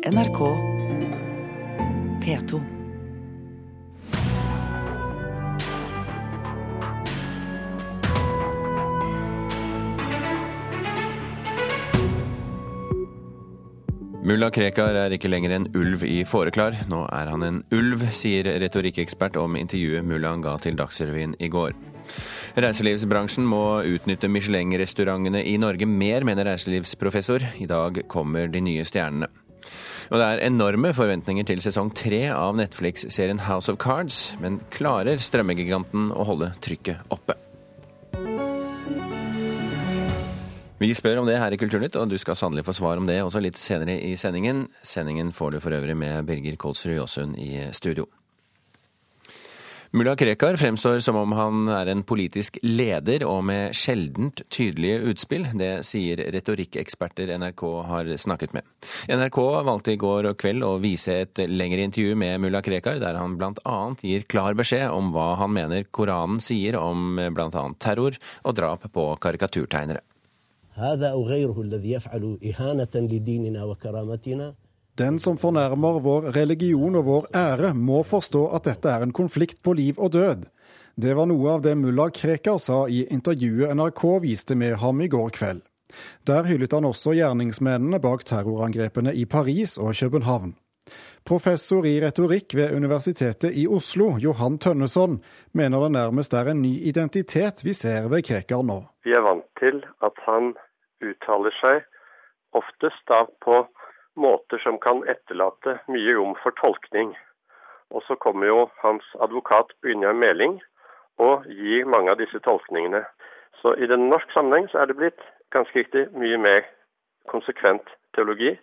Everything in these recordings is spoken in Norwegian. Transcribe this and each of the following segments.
NRK P2. Mulla Krekar er ikke lenger en ulv i fåreklar. Nå er han en ulv, sier retorikkekspert om intervjuet mullaen ga til Dagsrevyen i går. Reiselivsbransjen må utnytte Michelin-restaurantene i Norge mer, mener reiselivsprofessor. I dag kommer de nye stjernene. Og det er enorme forventninger til sesong tre av Netflix-serien House of Cards, men klarer strømmegiganten å holde trykket oppe? Vi spør om det her i Kulturnytt, og du skal sannelig få svar om det også litt senere i sendingen. Sendingen får du for øvrig med Birger Kolsrud Jåsund i studio. Mulla Krekar fremstår som om han er en politisk leder og med sjeldent tydelige utspill. Det sier retorikkeksperter NRK har snakket med. NRK valgte i går kveld å vise et lengre intervju med mulla Krekar, der han bl.a. gir klar beskjed om hva han mener Koranen sier om bl.a. terror og drap på karikaturtegnere. Den som fornærmer vår religion og vår ære, må forstå at dette er en konflikt på liv og død. Det var noe av det mulla Krekar sa i intervjuet NRK viste med ham i går kveld. Der hyllet han også gjerningsmennene bak terrorangrepene i Paris og København. Professor i retorikk ved Universitetet i Oslo, Johan Tønneson, mener det nærmest er en ny identitet vi ser ved Krekar nå. Vi er vant til at han uttaler seg oftest da på måter som kan etterlate mye rom for tolkning. Og så kommer jo hans advokat Brynjar Meling og gir mange av disse tolkningene. Så i den norsk sammenheng så er det blitt ganske riktig mye mer konsekvent teologi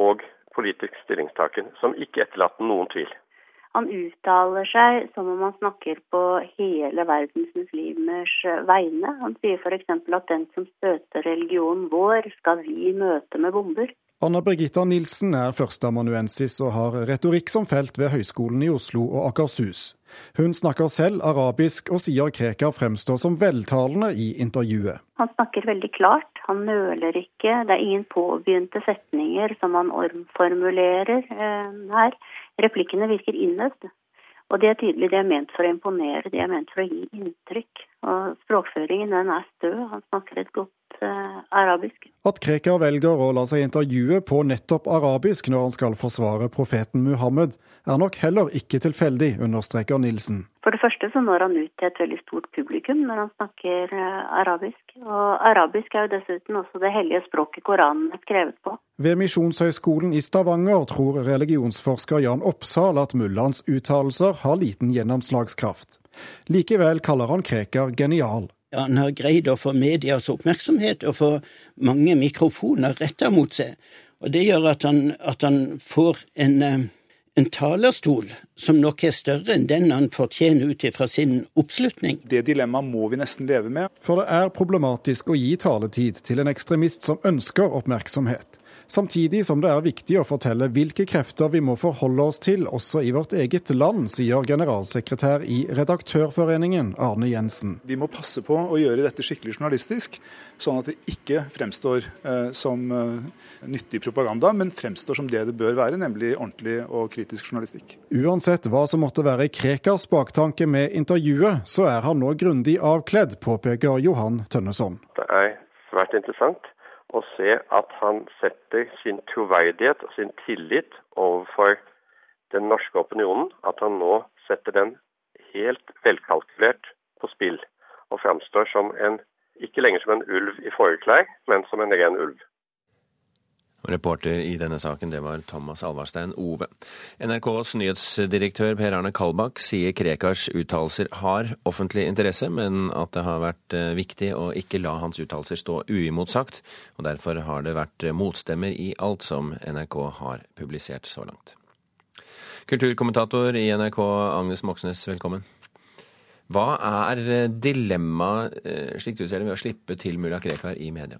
og politisk stillingstaken, som ikke etterlater noen tvil. Han uttaler seg som om han snakker på hele verdens muslimers vegne. Han sier f.eks. at den som støter religionen vår, skal vi møte med bomber. Anna Birgitta Nilsen er førsteamanuensis og har retorikk som felt ved Høgskolen i Oslo og Akershus. Hun snakker selv arabisk og sier Krekar fremstår som veltalende i intervjuet. Han snakker veldig klart, han nøler ikke, det er ingen påbegynte setninger som han omformulerer eh, her. Replikkene virker innøvd. Og det er tydelig det er ment for å imponere, det er ment for å gi inntrykk. Og språkføringen den er stø, han snakker et godt eh, arabisk. At Krekar velger å la seg intervjue på nettopp arabisk når han skal forsvare profeten Muhammed, er nok heller ikke tilfeldig, understreker Nilsen. For det første så når han ut til et veldig stort publikum når han snakker eh, arabisk. Og arabisk er jo dessuten også det hellige språket Koranen er skrevet på. Ved Misjonshøgskolen i Stavanger tror religionsforsker Jan Oppsal at mullaens uttalelser har liten gjennomslagskraft. Likevel kaller han Krekar genial. Han har greid å få medias oppmerksomhet og få mange mikrofoner retta mot seg. Og det gjør at han, at han får en, eh, en, talerstol som nok er større enn den han fortjener ut ifra sin oppslutning. Det dilemmaet må vi nesten leve med. For det er problematisk å gi taletid til en ekstremist som ønsker oppmerksomhet samtidig som det er viktig å fortelle hvilke krefter vi må forholde oss til også i vårt eget land, sier generalsekretær i Redaktørforeningen, Arne Jensen. Vi må passe på å gjøre dette skikkelig journalistisk, sånn at det ikke fremstår eh, som eh, nyttig propaganda, men fremstår som det det bør være, nemlig ordentlig og kritisk journalistikk. Uansett hva som måtte være Krekars baktanke med intervjuet, så er han nå grundig avkledd, påpeker Johan Tønneson. Det er svært interessant å se at han setter sin troverdighet og sin tillit overfor den norske opinionen, at han nå setter den helt velkalkulert på spill, og framstår som en, ikke lenger som en ulv i fåreklær, men som en ren ulv. Reporter i denne saken, det var Thomas Alvarstein Ove. NRKs nyhetsdirektør Per Arne Kalbakk sier Krekars uttalelser har offentlig interesse, men at det har vært eh, viktig å ikke la hans uttalelser stå uimotsagt. og Derfor har det vært motstemmer i alt som NRK har publisert så langt. Kulturkommentator i NRK, Agnes Moxnes, velkommen. Hva er dilemmaet, eh, slik du ser det, ved å slippe til mulla Krekar i media?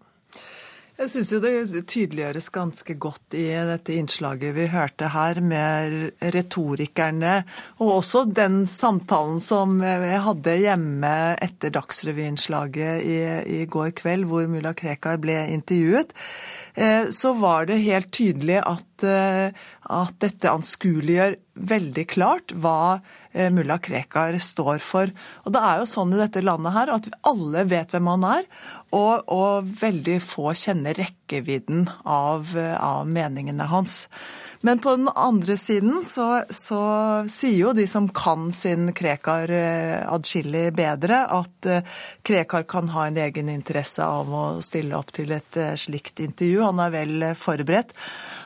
Jeg syns jo det tydeliggjøres ganske godt i dette innslaget vi hørte her, med retorikerne, og også den samtalen som jeg hadde hjemme etter Dagsrevy-innslaget i, i, går kveld, hvor mulla Krekar ble intervjuet. Eh, så var det helt tydelig at at, at dette anskueliggjør veldig klart hva mulla Krekar står for. Og det er jo sånn i dette landet her at alle vet hvem han er, og, og veldig få kjenner rekkevidden av, av meningene hans. Men på den andre siden så, så sier jo de som kan sin Krekar eh, adskillig bedre, at eh, Krekar kan ha en egen interesse av å stille opp til et eh, slikt intervju. Han er vel forberedt.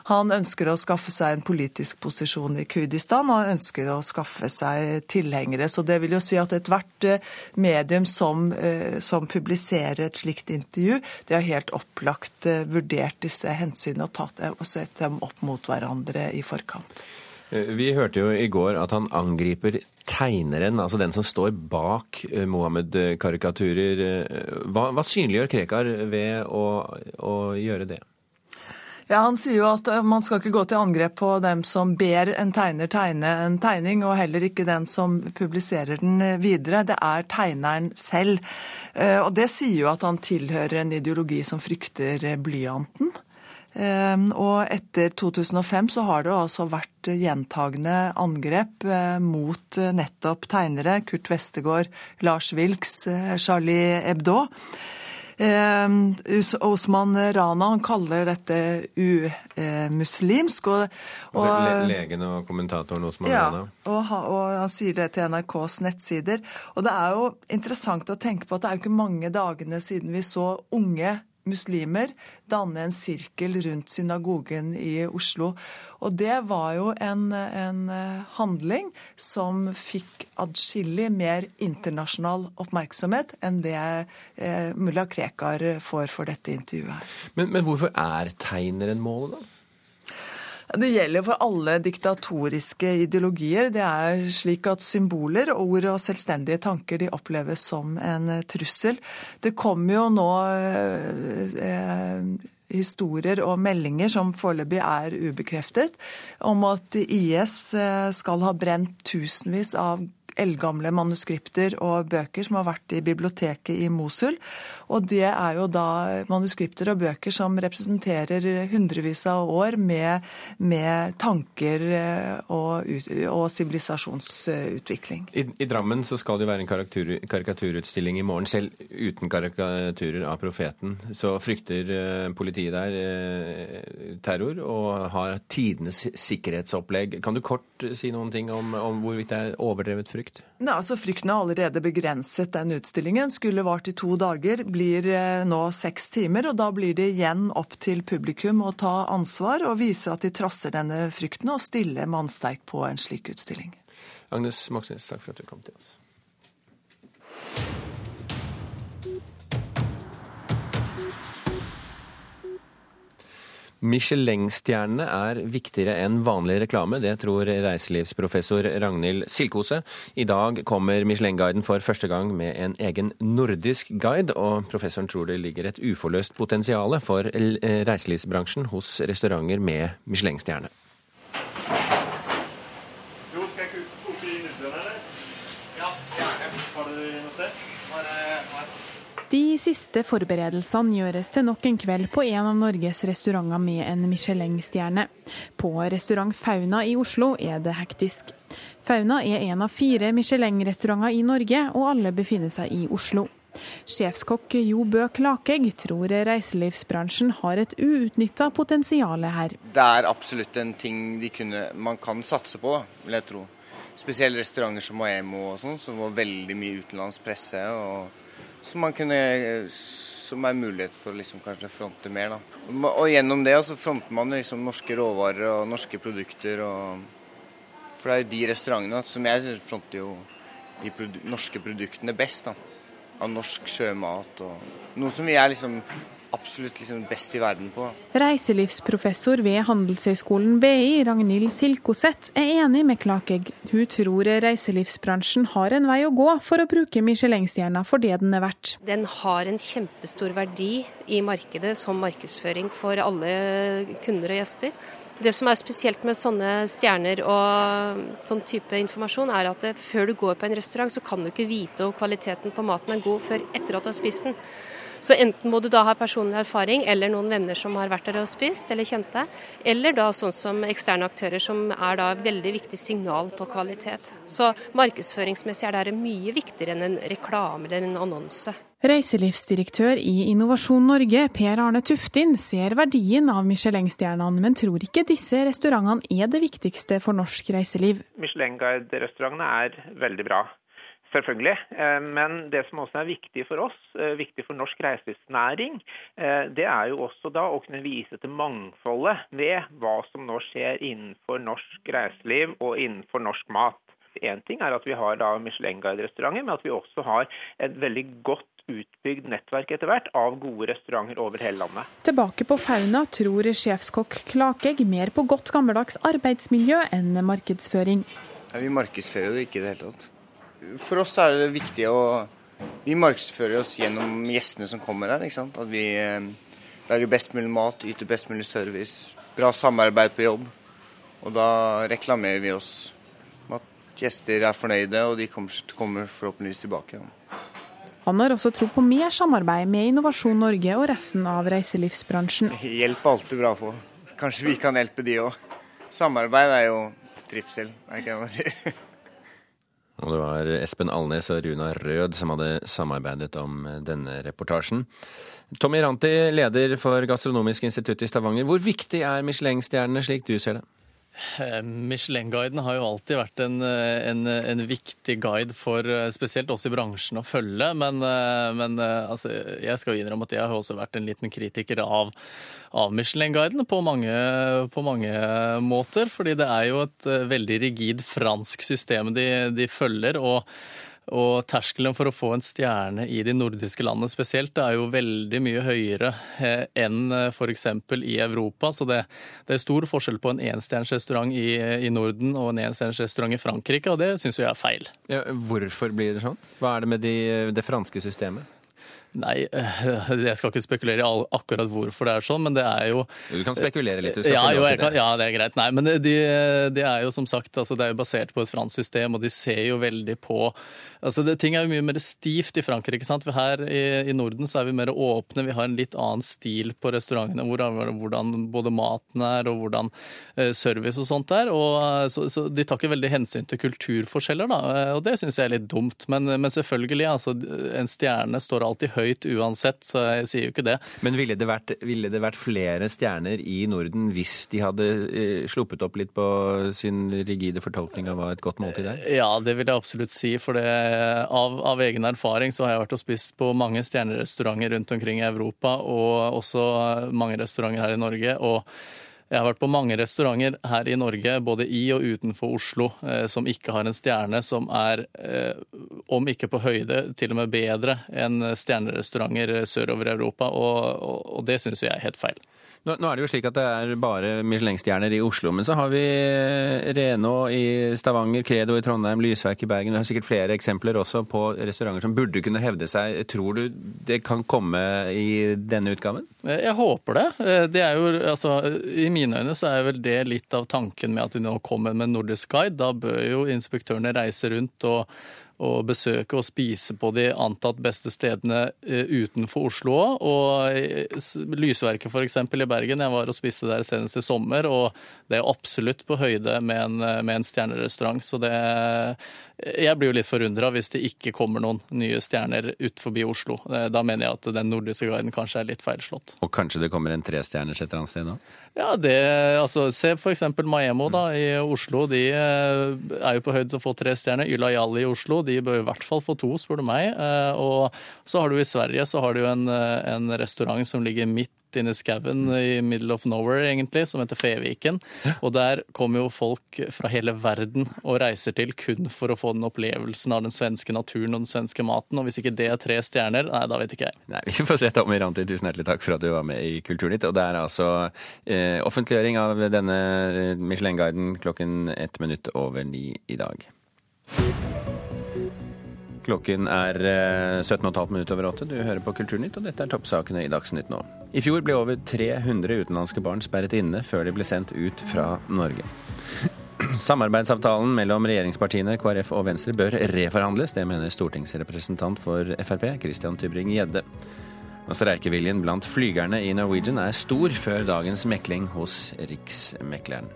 Han ønsker å skaffe seg en politisk posisjon i Kurdistan, og ønsker å skaffe seg tilhengere. Så det vil jo si at ethvert medium som, som publiserer et slikt intervju, det har helt opplagt vurdert disse hensynene og tatt dem opp mot hverandre hverandre i forkant. Eh, vi hørte jo i går at han angriper tegneren, altså den som står bak eh, Mohammed-karikaturer. Eh, hva, hva, synliggjør Krekar ved å, å gjøre det? Ja, Han sier jo at man skal ikke gå til angrep på dem som ber en tegner tegne en tegning, og heller ikke den som publiserer den videre. Det er tegneren selv. Og Det sier jo at han tilhører en ideologi som frykter blyanten. Ehm, og etter 2005 så har det altså vært gjentagende angrep eh, mot eh, nettopp tegnere. Kurt Westegård, Lars Wilks, eh, Charlie Hebdo. Ehm, Osman Rana han kaller dette umuslimsk. Og, og, altså legen og kommentatoren Osman ja, Rana? Og, og han sier det til NRKs nettsider. Og det er jo interessant å tenke på at det er jo ikke mange dagene siden vi så unge muslimer danne en sirkel rundt synagogen i Oslo. Og det var jo en, en eh, handling som fikk adskillig mer internasjonal oppmerksomhet enn det eh, mulla Krekar får for dette intervjuet. Men, men hvorfor er tegneren målet, da? Det gjelder for alle diktatoriske ideologier. Det er slik at symboler, ord og selvstendige tanker de oppleves som en trussel. Det kommer jo nå eh, historier og meldinger som foreløpig er ubekreftet, om at IS eh, skal ha brent tusenvis av eldgamle manuskripter og bøker som har vært i biblioteket i Mosul. Og det er jo da manuskripter og bøker som representerer hundrevis av år med, med tanker og, og sivilisasjonsutvikling. I, I, Drammen så skal det jo være en karikaturutstilling i morgen. Selv uten karikaturer av profeten så frykter eh, politiet der eh, terror og har tidenes sikkerhetsopplegg. Kan du kort si noen ting om, om hvorvidt det er overdrevet frykt? Frykt? Nei, altså Frykten er allerede begrenset den utstillingen. Skulle vart i to dager, blir eh, nå seks timer. Og da blir det igjen opp til publikum å ta ansvar og vise at de trasser denne frykten og stille mannsterk på en slik utstilling. Agnes Moxnes, takk for at du kom til oss. Michelin-stjernene er viktigere enn vanlig reklame, det tror reiselivsprofessor Ragnhild Silkose. I dag kommer Michelin-guiden for første gang med en egen nordisk guide, og professoren tror det ligger et uforløst potensial for reiselivsbransjen hos restauranter med Michelin-stjerne. De siste forberedelsene gjøres til nok en kveld på en av Norges restauranter med en Michelin-stjerne. På restaurant Fauna i Oslo er det hektisk. Fauna er en av fire Michelin-restauranter i Norge, og alle befinner seg i Oslo. Sjefskokk Jo Bø Klakegg tror reiselivsbransjen har et uutnytta potensial her. Det er absolutt en ting kunne, man kan satse på, vil jeg tro. Spesielt restauranter som Maemo og sånn, som var veldig mye utenlandsk presse. og som kunne som er mulighet for liksom kanskje fronte mer. da. Og gjennom det så fronter man liksom norske råvarer og norske produkter. Og, for det er jo de restaurantene som jeg syns fronter jo de produ norske produktene best. da. Av norsk sjømat og noe som vi er liksom absolutt liksom best i verden på. Reiselivsprofessor ved Handelshøyskolen BI, Ragnhild Silkoseth, er enig med Klakegg. Hun tror reiselivsbransjen har en vei å gå for å bruke Michelin-stjerna for det den er verdt. Den har en kjempestor verdi i markedet som markedsføring for alle kunder og gjester. Det som er spesielt med sånne stjerner og sånn type informasjon, er at før du går på en restaurant, så kan du ikke vite om kvaliteten på maten er god før etter at du har spist den. Så enten må du da ha personlig erfaring eller noen venner som har vært der og spist, eller kjente, eller da sånn som eksterne aktører, som er da veldig viktig signal på kvalitet. Så markedsføringsmessig er det mye viktigere enn en reklame eller en annonse. Reiselivsdirektør i Innovasjon Norge, Per Arne Tuftin, ser verdien av Michelin-stjernene, men tror ikke disse restaurantene er det viktigste for norsk reiseliv. Michelin-guide-restaurantene er veldig bra. Selvfølgelig. Eh, men det som også er viktig for oss, eh, viktig for norsk reiselivsnæring, eh, det er jo også da å kunne vise til mangfoldet ved hva som nå skjer innenfor norsk reiseliv og innenfor norsk mat. Én ting er at vi har da Michelin-guide-restauranter, men at vi også har et veldig godt utbygd nettverk etter hvert av gode restauranter over hele landet. Tilbake på Fauna tror sjefskokk Klakegg mer på godt gammeldags arbeidsmiljø enn markedsføring. Ja, vi markedsfører det ikke i det hele tatt. For oss er det viktig å Vi markedsfører oss gjennom gjestene som kommer her. ikke sant? At vi eh, lager best mulig mat, yter best mulig service, bra samarbeid på jobb. Og da reklamerer vi oss med at gjester er fornøyde, og de kommer, kommer forhåpentligvis tilbake. Han har også tro på mer samarbeid med Innovasjon Norge og resten av reiselivsbransjen. Hjelp er alltid bra på. Kanskje vi kan hjelpe de òg. Samarbeid er jo trivsel, er ikke det man sier. Og det var Espen Alnes og Runa Rød som hadde samarbeidet om denne reportasjen. Tommy Ranti, leder for Gastronomisk institutt i Stavanger. Hvor viktig er Michelin-stjernene slik du ser det? Eh, Michelin-guiden har jo alltid vært en, en, en, viktig guide for eh, spesielt oss i bransjen å følge. Men, eh, men altså, jeg skal innrømme at jeg har også vært en liten kritiker av, av Michelin-guiden på, på, mange måter. Fordi det er jo et veldig rigid fransk system de, de følger. og og terskelen for å få en stjerne i de nordiske landene spesielt er jo veldig mye høyere eh, enn eh, f.eks. i Europa. Så det, det, er stor forskjell på en enstjerners restaurant i, i, Norden og en enstjerners restaurant i Frankrike, og det syns jeg er feil. Ja, hvorfor blir det sånn? Hva er det med de, det franske systemet? Nei, eh, jeg skal ikke spekulere i akkurat hvorfor det er sånn, men det er jo Du kan spekulere litt. ja, jo, kan, ja, det er greit. Nei, men det de, er jo som sagt altså, det er jo basert på et fransk system, og de ser jo veldig på altså det, Ting er jo mye mer stivt i Frankrike. ikke sant? For her i, i, Norden så er vi mer åpne. Vi har en litt annen stil på restaurantene. Hvordan, hvordan både maten er, og hvordan uh, service og sånt er. Og, uh, så, så, de tar ikke veldig hensyn til kulturforskjeller, da. Og det syns jeg er litt dumt. Men, men selvfølgelig, altså, en stjerne står alltid høyt uansett, så jeg sier jo ikke det. Men ville det vært, ville det vært flere stjerner i Norden hvis de hadde eh, sluppet opp litt på sin rigide fortolkning av hva et godt måltid er? Ja, det vil jeg absolutt si. For det, av, av, egen erfaring så har jeg vært og spist på mange stjernerestauranter rundt omkring i Europa, og også mange restauranter her i Norge. og jeg har vært på mange restauranter her i Norge, både i og utenfor Oslo, eh, som ikke har en stjerne som er, eh, om ikke på høyde, til og med bedre enn stjernerestauranter sørover i Europa, og, og, og det syns jeg er helt feil. Nå, nå, er det jo slik at det er bare Michelin-stjerner i Oslo, men så har vi Reno i Stavanger, Credo i Trondheim, Lysverk i Bergen. Vi har sikkert flere eksempler også på restauranter som burde kunne hevde seg. Tror du det kan komme i denne utgaven? Jeg håper det. Det er jo, altså, I mine øyne så er vel det litt av tanken med at de nå kommer med Nordisk Guide. Da bør jo inspektørene reise rundt og å besøke og spise på de antatt beste stedene eh, utenfor Oslo òg. Og Lysverket f.eks. i Bergen, jeg var og spiste der senest i sommer, og det er absolutt på høyde med en, med en stjernerestaurant. Så det Jeg blir jo litt forundra hvis det ikke kommer noen nye stjerner ut forbi Oslo. Eh, da mener jeg at den nordiske guiden kanskje er litt feilslått. Og kanskje det kommer en trestjerners et eller annet sted nå? Ja, det, altså, Se f.eks. Maemo da, i Oslo. De eh, er jo på høyde til å få tre stjerner. Ylayali i Oslo de bør i hvert fall få to, spør du meg. Eh, og så har du i Sverige så har du en, eh, en restaurant som ligger midt inne i skauen i middle of nowhere, egentlig, som heter Feviken. Og der kommer jo folk fra hele verden og reiser til kun for å få den opplevelsen av den svenske naturen og den svenske maten. Og hvis ikke det er tre stjerner, nei, da vet ikke jeg. Nei, Vi får se, Tommy Ranti. Tusen hjertelig takk for at du var med i Kulturnytt. Og det er altså eh, offentliggjøring av denne eh, Michelin-guiden klokken ett minutt over ni i dag. Klokken er 17,5 eh, minutter over åtte. Du hører på Kulturnytt, og dette er toppsakene i Dagsnytt nå. I fjor ble over 300 utenlandske barn sperret inne før de ble sendt ut fra Norge. Samarbeidsavtalen mellom regjeringspartiene KrF og Venstre bør reforhandles. Det mener stortingsrepresentant for Frp, Christian Tybring-Gjedde. Og streikeviljen blant flygerne i Norwegian er stor før dagens mekling hos Riksmekleren.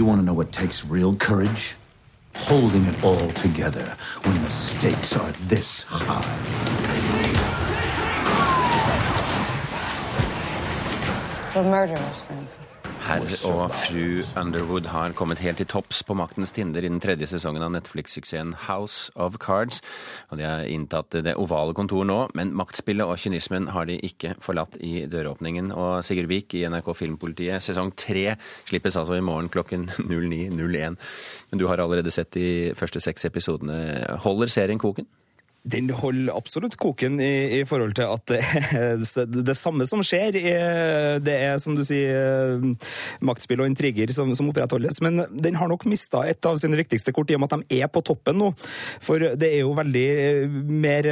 You want to know what takes real courage? Holding it all together when the stakes are this high. The murderers, Francis. Herr og fru Underwood har kommet helt til topps på maktens tinder i den tredje sesongen av Netflix-suksessen House of Cards. Og De har inntatt det ovale kontor nå, men maktspillet og kynismen har de ikke forlatt i døråpningen. Og Sigurd Vik i NRK Filmpolitiet, sesong tre slippes altså i morgen klokken 09.01. Men du har allerede sett de første seks episodene. Holder serien koken? Den holder absolutt koken i, i, forhold til at det det samme som skjer. Det er, som du sier, maktspill og intriger som, som opprettholdes. Men den har nok mista et av sine viktigste kort i og med at de er på toppen nå. For det er jo veldig mer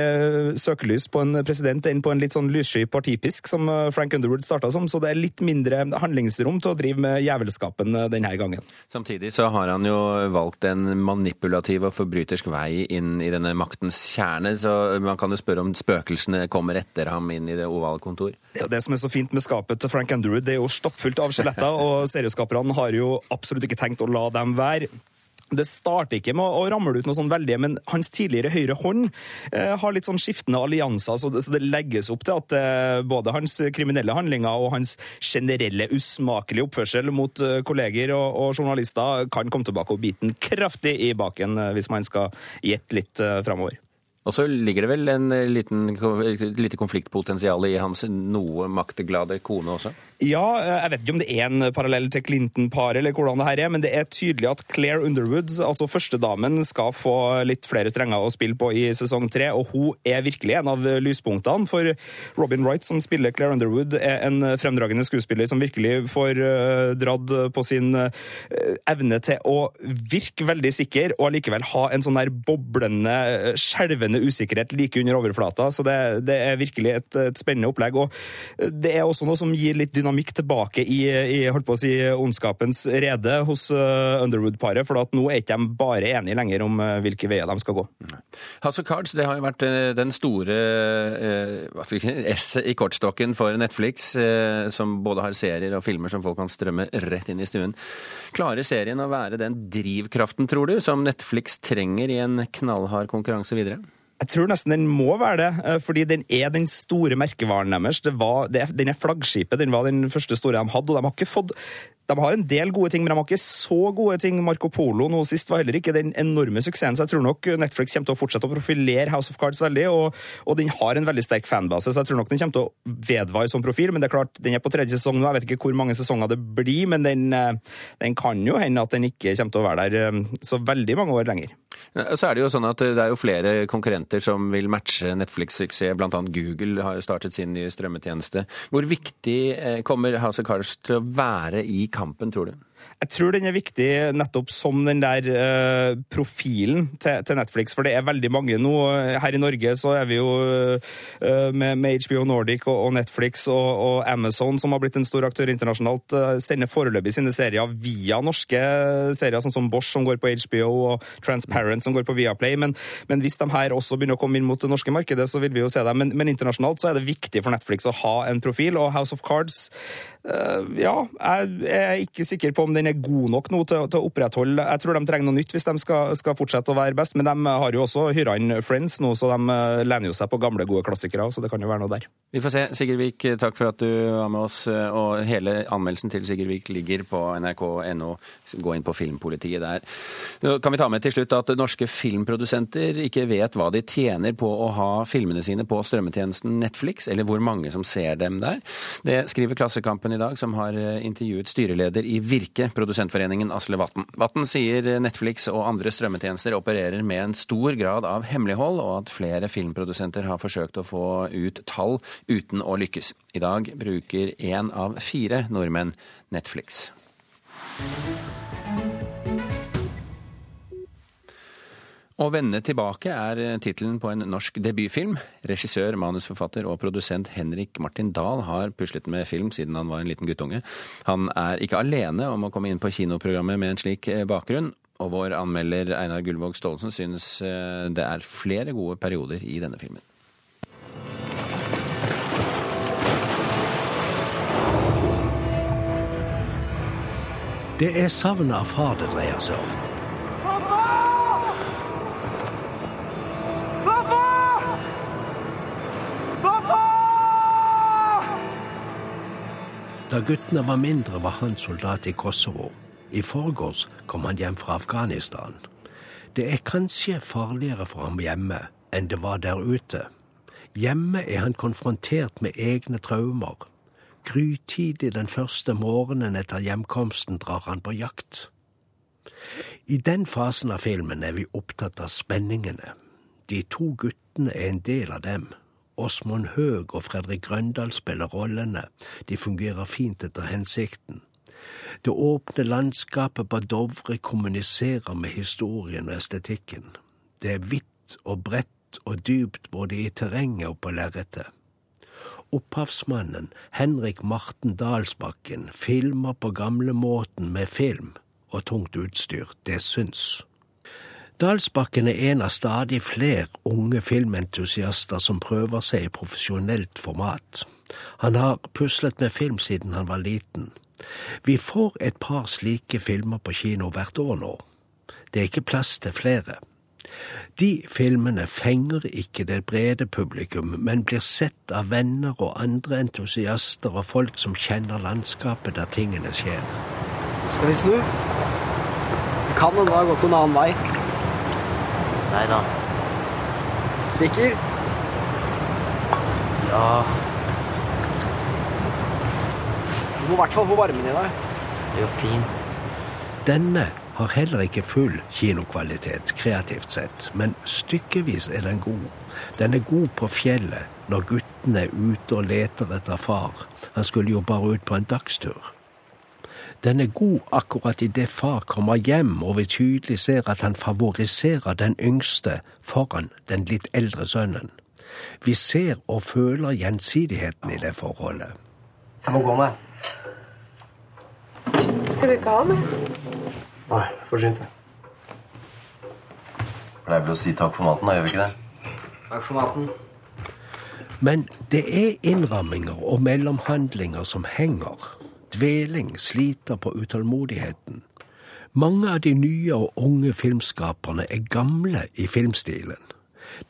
søkelys på en president enn på en litt sånn lyssky partipisk, som Frank Underwood starta som. Så det er litt mindre handlingsrom til å drive med jævelskapen denne gangen. Samtidig så har han jo valgt en manipulativ og forbrytersk vei inn i denne maktens kjerne moderne, så man kan jo spørre om spøkelsene kommer etter ham inn i det ovale kontor. Ja, det som er så fint med skapet til Frank Andrew, det er jo stappfullt av skjeletter, og serieskaperne har jo absolutt ikke tenkt å la dem være. Det starter ikke med å ramle ut noe sånn veldig, men hans tidligere høyre hånd eh, har litt sånn skiftende allianser, så det, så det legges opp til at eh, både hans kriminelle handlinger og hans generelle usmakelige oppførsel mot eh, kolleger og, og, journalister kan komme tilbake og bite den kraftig i baken, eh, hvis man skal gjette litt eh, framover. Og så ligger det vel en liten, lite konfliktpotensial i hans noe maktglade kone også? Ja, jeg vet ikke om det er en parallell til Clinton-paret, eller hvordan det her er, men det er tydelig at Claire Underwood, altså førstedamen, skal få litt flere strenger å spille på i sesong tre, og hun er virkelig en av lyspunktene. For Robin Wright, som spiller Claire Underwood, er en fremdragende skuespiller som virkelig får uh, dratt på sin uh, evne til å virke veldig sikker, og allikevel ha en sånn der boblende, skjelvende usikkerhet like under overflata. Så det, det er virkelig et, et spennende opplegg. Og det er også noe som gir litt dynamikk dynamikk tilbake i, i holdt på å si, ondskapens rede hos uh, Underwood-paret. For at nå er ikke de bare enige lenger om uh, hvilke veier de skal gå. House of Cards det har jo vært uh, den store esset i kortstokken for Netflix, som både har serier og filmer som folk kan strømme rett inn i stuen. Klarer serien å være den drivkraften, tror du, som Netflix trenger i en knallhard konkurranse videre? Jeg tror nesten den må være det, eh, fordi den er den store merkevaren deres. Var, det, den er flaggskipet. Den var den første store de hadde. og de har ikke fått de har en del gode ting, men de har ikke så gode ting. Marco Polo nå sist var heller ikke den enorme suksessen, så jeg tror nok Netflix kommer til å fortsette å profilere House of Cards veldig, og, og den har en veldig sterk fanbase, så jeg tror nok den kommer til å vedvare som profil. Men det er klart, den er på tredje sesong nå, jeg vet ikke hvor mange sesonger det blir, men den, eh, den kan jo hende at den ikke kommer til å være der eh, så veldig mange år lenger. Så er Det jo sånn at det er jo flere konkurrenter som vil matche Netflix-suksess. Annet Google har jo startet sin nye strømmetjeneste. Hvor viktig eh, kommer House of Cards til å være i kampen, tror du? Jeg tror den er viktig nettopp som den der uh, profilen til, til, Netflix, for det er veldig mange nå. Her i Norge så er vi jo uh, med, med, HBO Nordic og, og Netflix og, og, Amazon, som har blitt en stor aktør internasjonalt, uh, sender foreløpig sine serier via norske serier, sånn som Bosch, som går på HBO, og Transparent, som går på Viaplay. Men, men hvis de her også begynner å komme inn mot det norske markedet, så vil vi jo se dem. Men, men internasjonalt så er det viktig for Netflix å ha en profil, og House of Cards ja, jeg er ikke sikker på om den er god nok nå til, til, å opprettholde Jeg tror de trenger noe nytt hvis de skal, skal fortsette å være best, men de har jo også hyra inn Friends nå, så de eh, lener jo seg på gamle, gode klassikere, så det kan jo være noe der. Vi får se. Sigurd Vik, takk for at du var med oss. Og hele anmeldelsen til Sigurd Vik ligger på nrk.no. Gå inn på Filmpolitiet der. Nå kan vi ta med til slutt at norske filmprodusenter ikke vet hva de tjener på å ha filmene sine på strømmetjenesten Netflix, eller hvor mange som ser dem der. Det skriver Klassekampen i dag, som har intervjuet styreleder i Virke produsentforeningen Asle Vatn. Vatn sier Netflix og andre strømmetjenester opererer med en stor grad av hemmelighold, og at flere filmprodusenter har forsøkt å få ut tall uten å lykkes. I dag bruker én av fire nordmenn Netflix. Å vende tilbake er tittelen på en norsk debutfilm. Regissør, manusforfatter og produsent Henrik Martin Dahl har puslet med film siden han var en liten guttunge. Han er ikke alene om å komme inn på kinoprogrammet med en slik bakgrunn. Og vår anmelder Einar Gullvåg Staalesen synes eh, det er flere gode perioder i denne filmen. Det er savnet av far det dreier seg om. Da guttene var mindre, var han soldat i Kosovo. I forgårs kom han hjem fra Afghanistan. Det er kanskje farligere for ham hjemme enn det var der ute. Hjemme er han konfrontert med egne traumer. Grytidlig den første morgenen etter hjemkomsten drar han på jakt. I den fasen av filmen er vi opptatt av spenningene. De to guttene er en del av dem. Åsmund Høeg og Fredrik Grøndal spiller rollene. De fungerer fint etter hensikten. Det åpne landskapet på Dovre kommuniserer med historien og estetikken. Det er vidt og bredt og dypt både i terrenget og på lerretet. Opphavsmannen Henrik Marten Dalsbakken filmer på gamlemåten med film og tungt utstyr. Det syns. Dalsbakken er en av stadig flere unge filmentusiaster som prøver seg i profesjonelt format. Han har puslet med film siden han var liten. Vi får et par slike filmer på kino hvert år nå. Det er ikke plass til flere. De filmene fenger ikke det brede publikum, men blir sett av venner og andre entusiaster og folk som kjenner landskapet der tingene skjer. Skal vi snu? Kan hende det har gått en annen vei. Nei da. Sikker? Ja Du må i hvert fall få varmen i deg. Det er jo fint. Denne har heller ikke full kinokvalitet kreativt sett, men stykkevis er den god. Den er god på fjellet, når guttene er ute og leter etter far. Han skulle jo bare ut på en dagstur. Den er god akkurat idet far kommer hjem og vi tydelig ser at han favoriserer den yngste foran den litt eldre sønnen. Vi ser og føler gjensidigheten i det forholdet. Jeg må gå meg. Skal du ikke ha mer? Nei, forsynt det. Pleier vel å si takk for maten, da gjør vi ikke det? Takk for maten. Men det er innramminger og mellomhandlinger som henger. Dveling sliter på utålmodigheten. Mange av de nye og unge filmskaperne er gamle i filmstilen.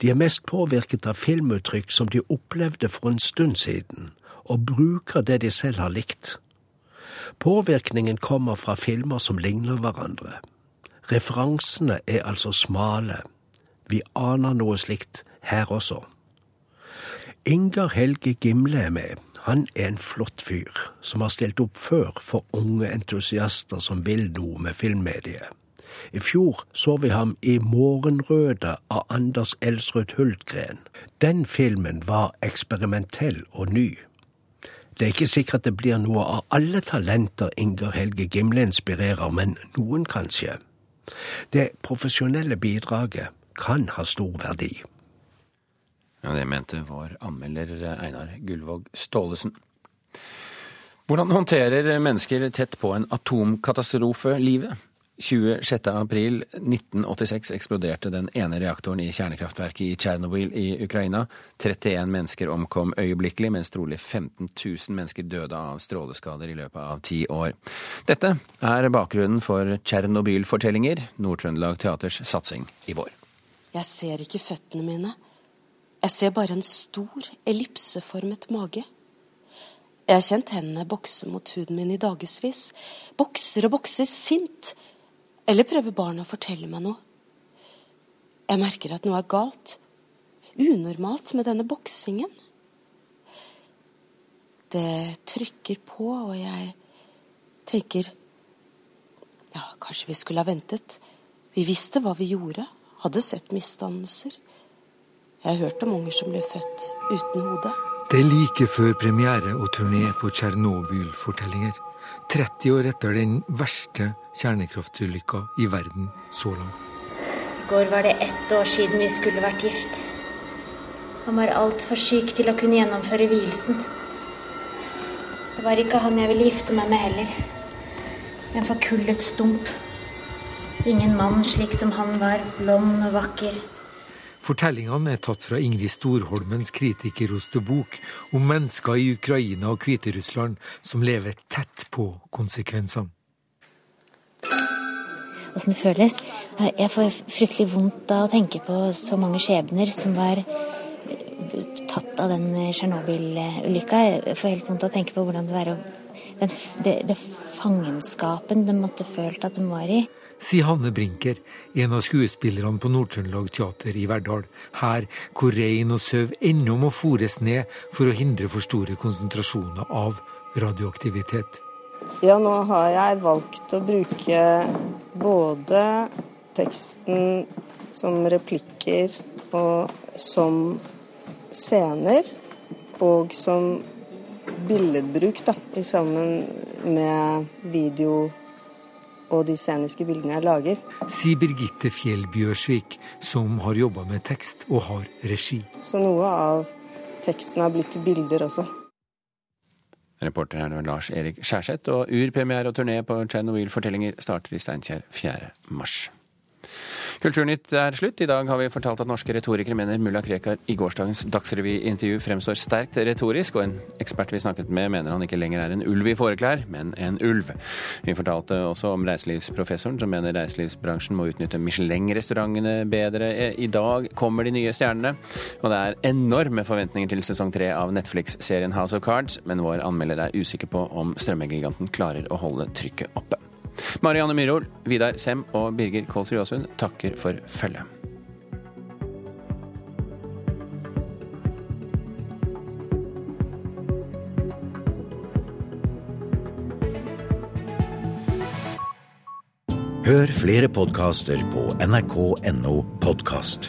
De er mest påvirket av filmuttrykk som de opplevde for en stund siden, og bruker det de selv har likt. Påvirkningen kommer fra filmer som ligner hverandre. Referansene er altså smale. Vi aner noe slikt her også. Inger Helge Gimle er med. Han er en flott fyr, som har stilt opp før for unge entusiaster som vil noe med filmmediet. I fjor så vi ham i Morgenrøde av Anders Elsrud Hultgren. Den filmen var eksperimentell og ny. Det er ikke sikkert det blir noe av alle talenter Inger Helge Gimle inspirerer, men noen kanskje. Det profesjonelle bidraget kan ha stor verdi. Ja, Det mente vår anmelder Einar Gullvåg Staalesen. Hvordan håndterer mennesker tett på en atomkatastrofe livet? 26.4.1986 eksploderte den ene reaktoren i kjernekraftverket i Tsjernobyl i Ukraina. 31 mennesker omkom øyeblikkelig, mens trolig 15 000 mennesker døde av stråleskader i løpet av ti år. Dette er bakgrunnen for Tsjernobyl-fortellinger, Nord-Trøndelag Teaters satsing i vår. Jeg ser ikke føttene mine. Jeg ser bare en stor, ellipseformet mage. Jeg har kjent hendene bokse mot huden min i dagevis. Bokser og bokser sint. Eller prøver barna å fortelle meg noe? Jeg merker at noe er galt. Unormalt med denne boksingen. Det trykker på, og jeg tenker Ja, kanskje vi skulle ha ventet. Vi visste hva vi gjorde. Hadde sett misdannelser. Jeg har hørt om unger som ble født uten hode. Det er like før premiere og turné på Tsjernobyl-fortellinger. 30 år etter den verste kjernekraftulykka i verden så langt. I går var det ett år siden vi skulle vært gift. Han var altfor syk til å kunne gjennomføre vielsen. Det var ikke han jeg ville gifte meg med heller. En forkullet stump. Ingen mann slik som han var, blond og vakker. Fortellingene er tatt fra Ingrid Storholmens kritikerroste bok om mennesker i Ukraina og Hviterussland som lever tett på konsekvensene. Åssen det føles. Jeg får fryktelig vondt av å tenke på så mange skjebner som var tatt av den Tsjernobyl-ulykka. Jeg får helt vondt av å tenke på hvordan det var å den, det, det fangenskapen de måtte følt at de var i. Sier Hanne Brinker, en av skuespillerne på Nord-Trøndelag Teater i Verdal. Her hvor rein og sau ennå må fôres ned for å hindre for store konsentrasjoner av radioaktivitet. Ja, nå har jeg valgt å bruke både teksten som replikker og som scener, og som billedbruk da, sammen med video og de sceniske bildene jeg lager. Sier Birgitte Fjell Bjørsvik, som har jobba med tekst og har regi. Så noe av teksten har blitt til bilder også. Reporter her var Lars Erik Skjærseth, og urpremiere og turné på Tsjernobyl-fortellinger starter i Steinkjer 4. mars. Kulturnytt er slutt. I dag har vi fortalt at norske retorikere mener mulla Krekar i gårsdagens Dagsrevy-intervju fremstår sterkt retorisk, og en ekspert vi snakket med mener han ikke lenger er en ulv i fåreklær, men en ulv. Vi fortalte også om reiselivsprofessoren som mener reiselivsbransjen må utnytte Michelin-restaurantene bedre. I dag kommer de nye stjernene, og det er enorme forventninger til sesong tre av Netflix-serien House of Cards, men vår anmelder er usikker på om strømmegiganten klarer å holde trykket oppe. Marianne Myhrol, Vidar Sem og Birger Kålsrud Aasund takker for følget. Hør flere podkaster på nrk.no podkast.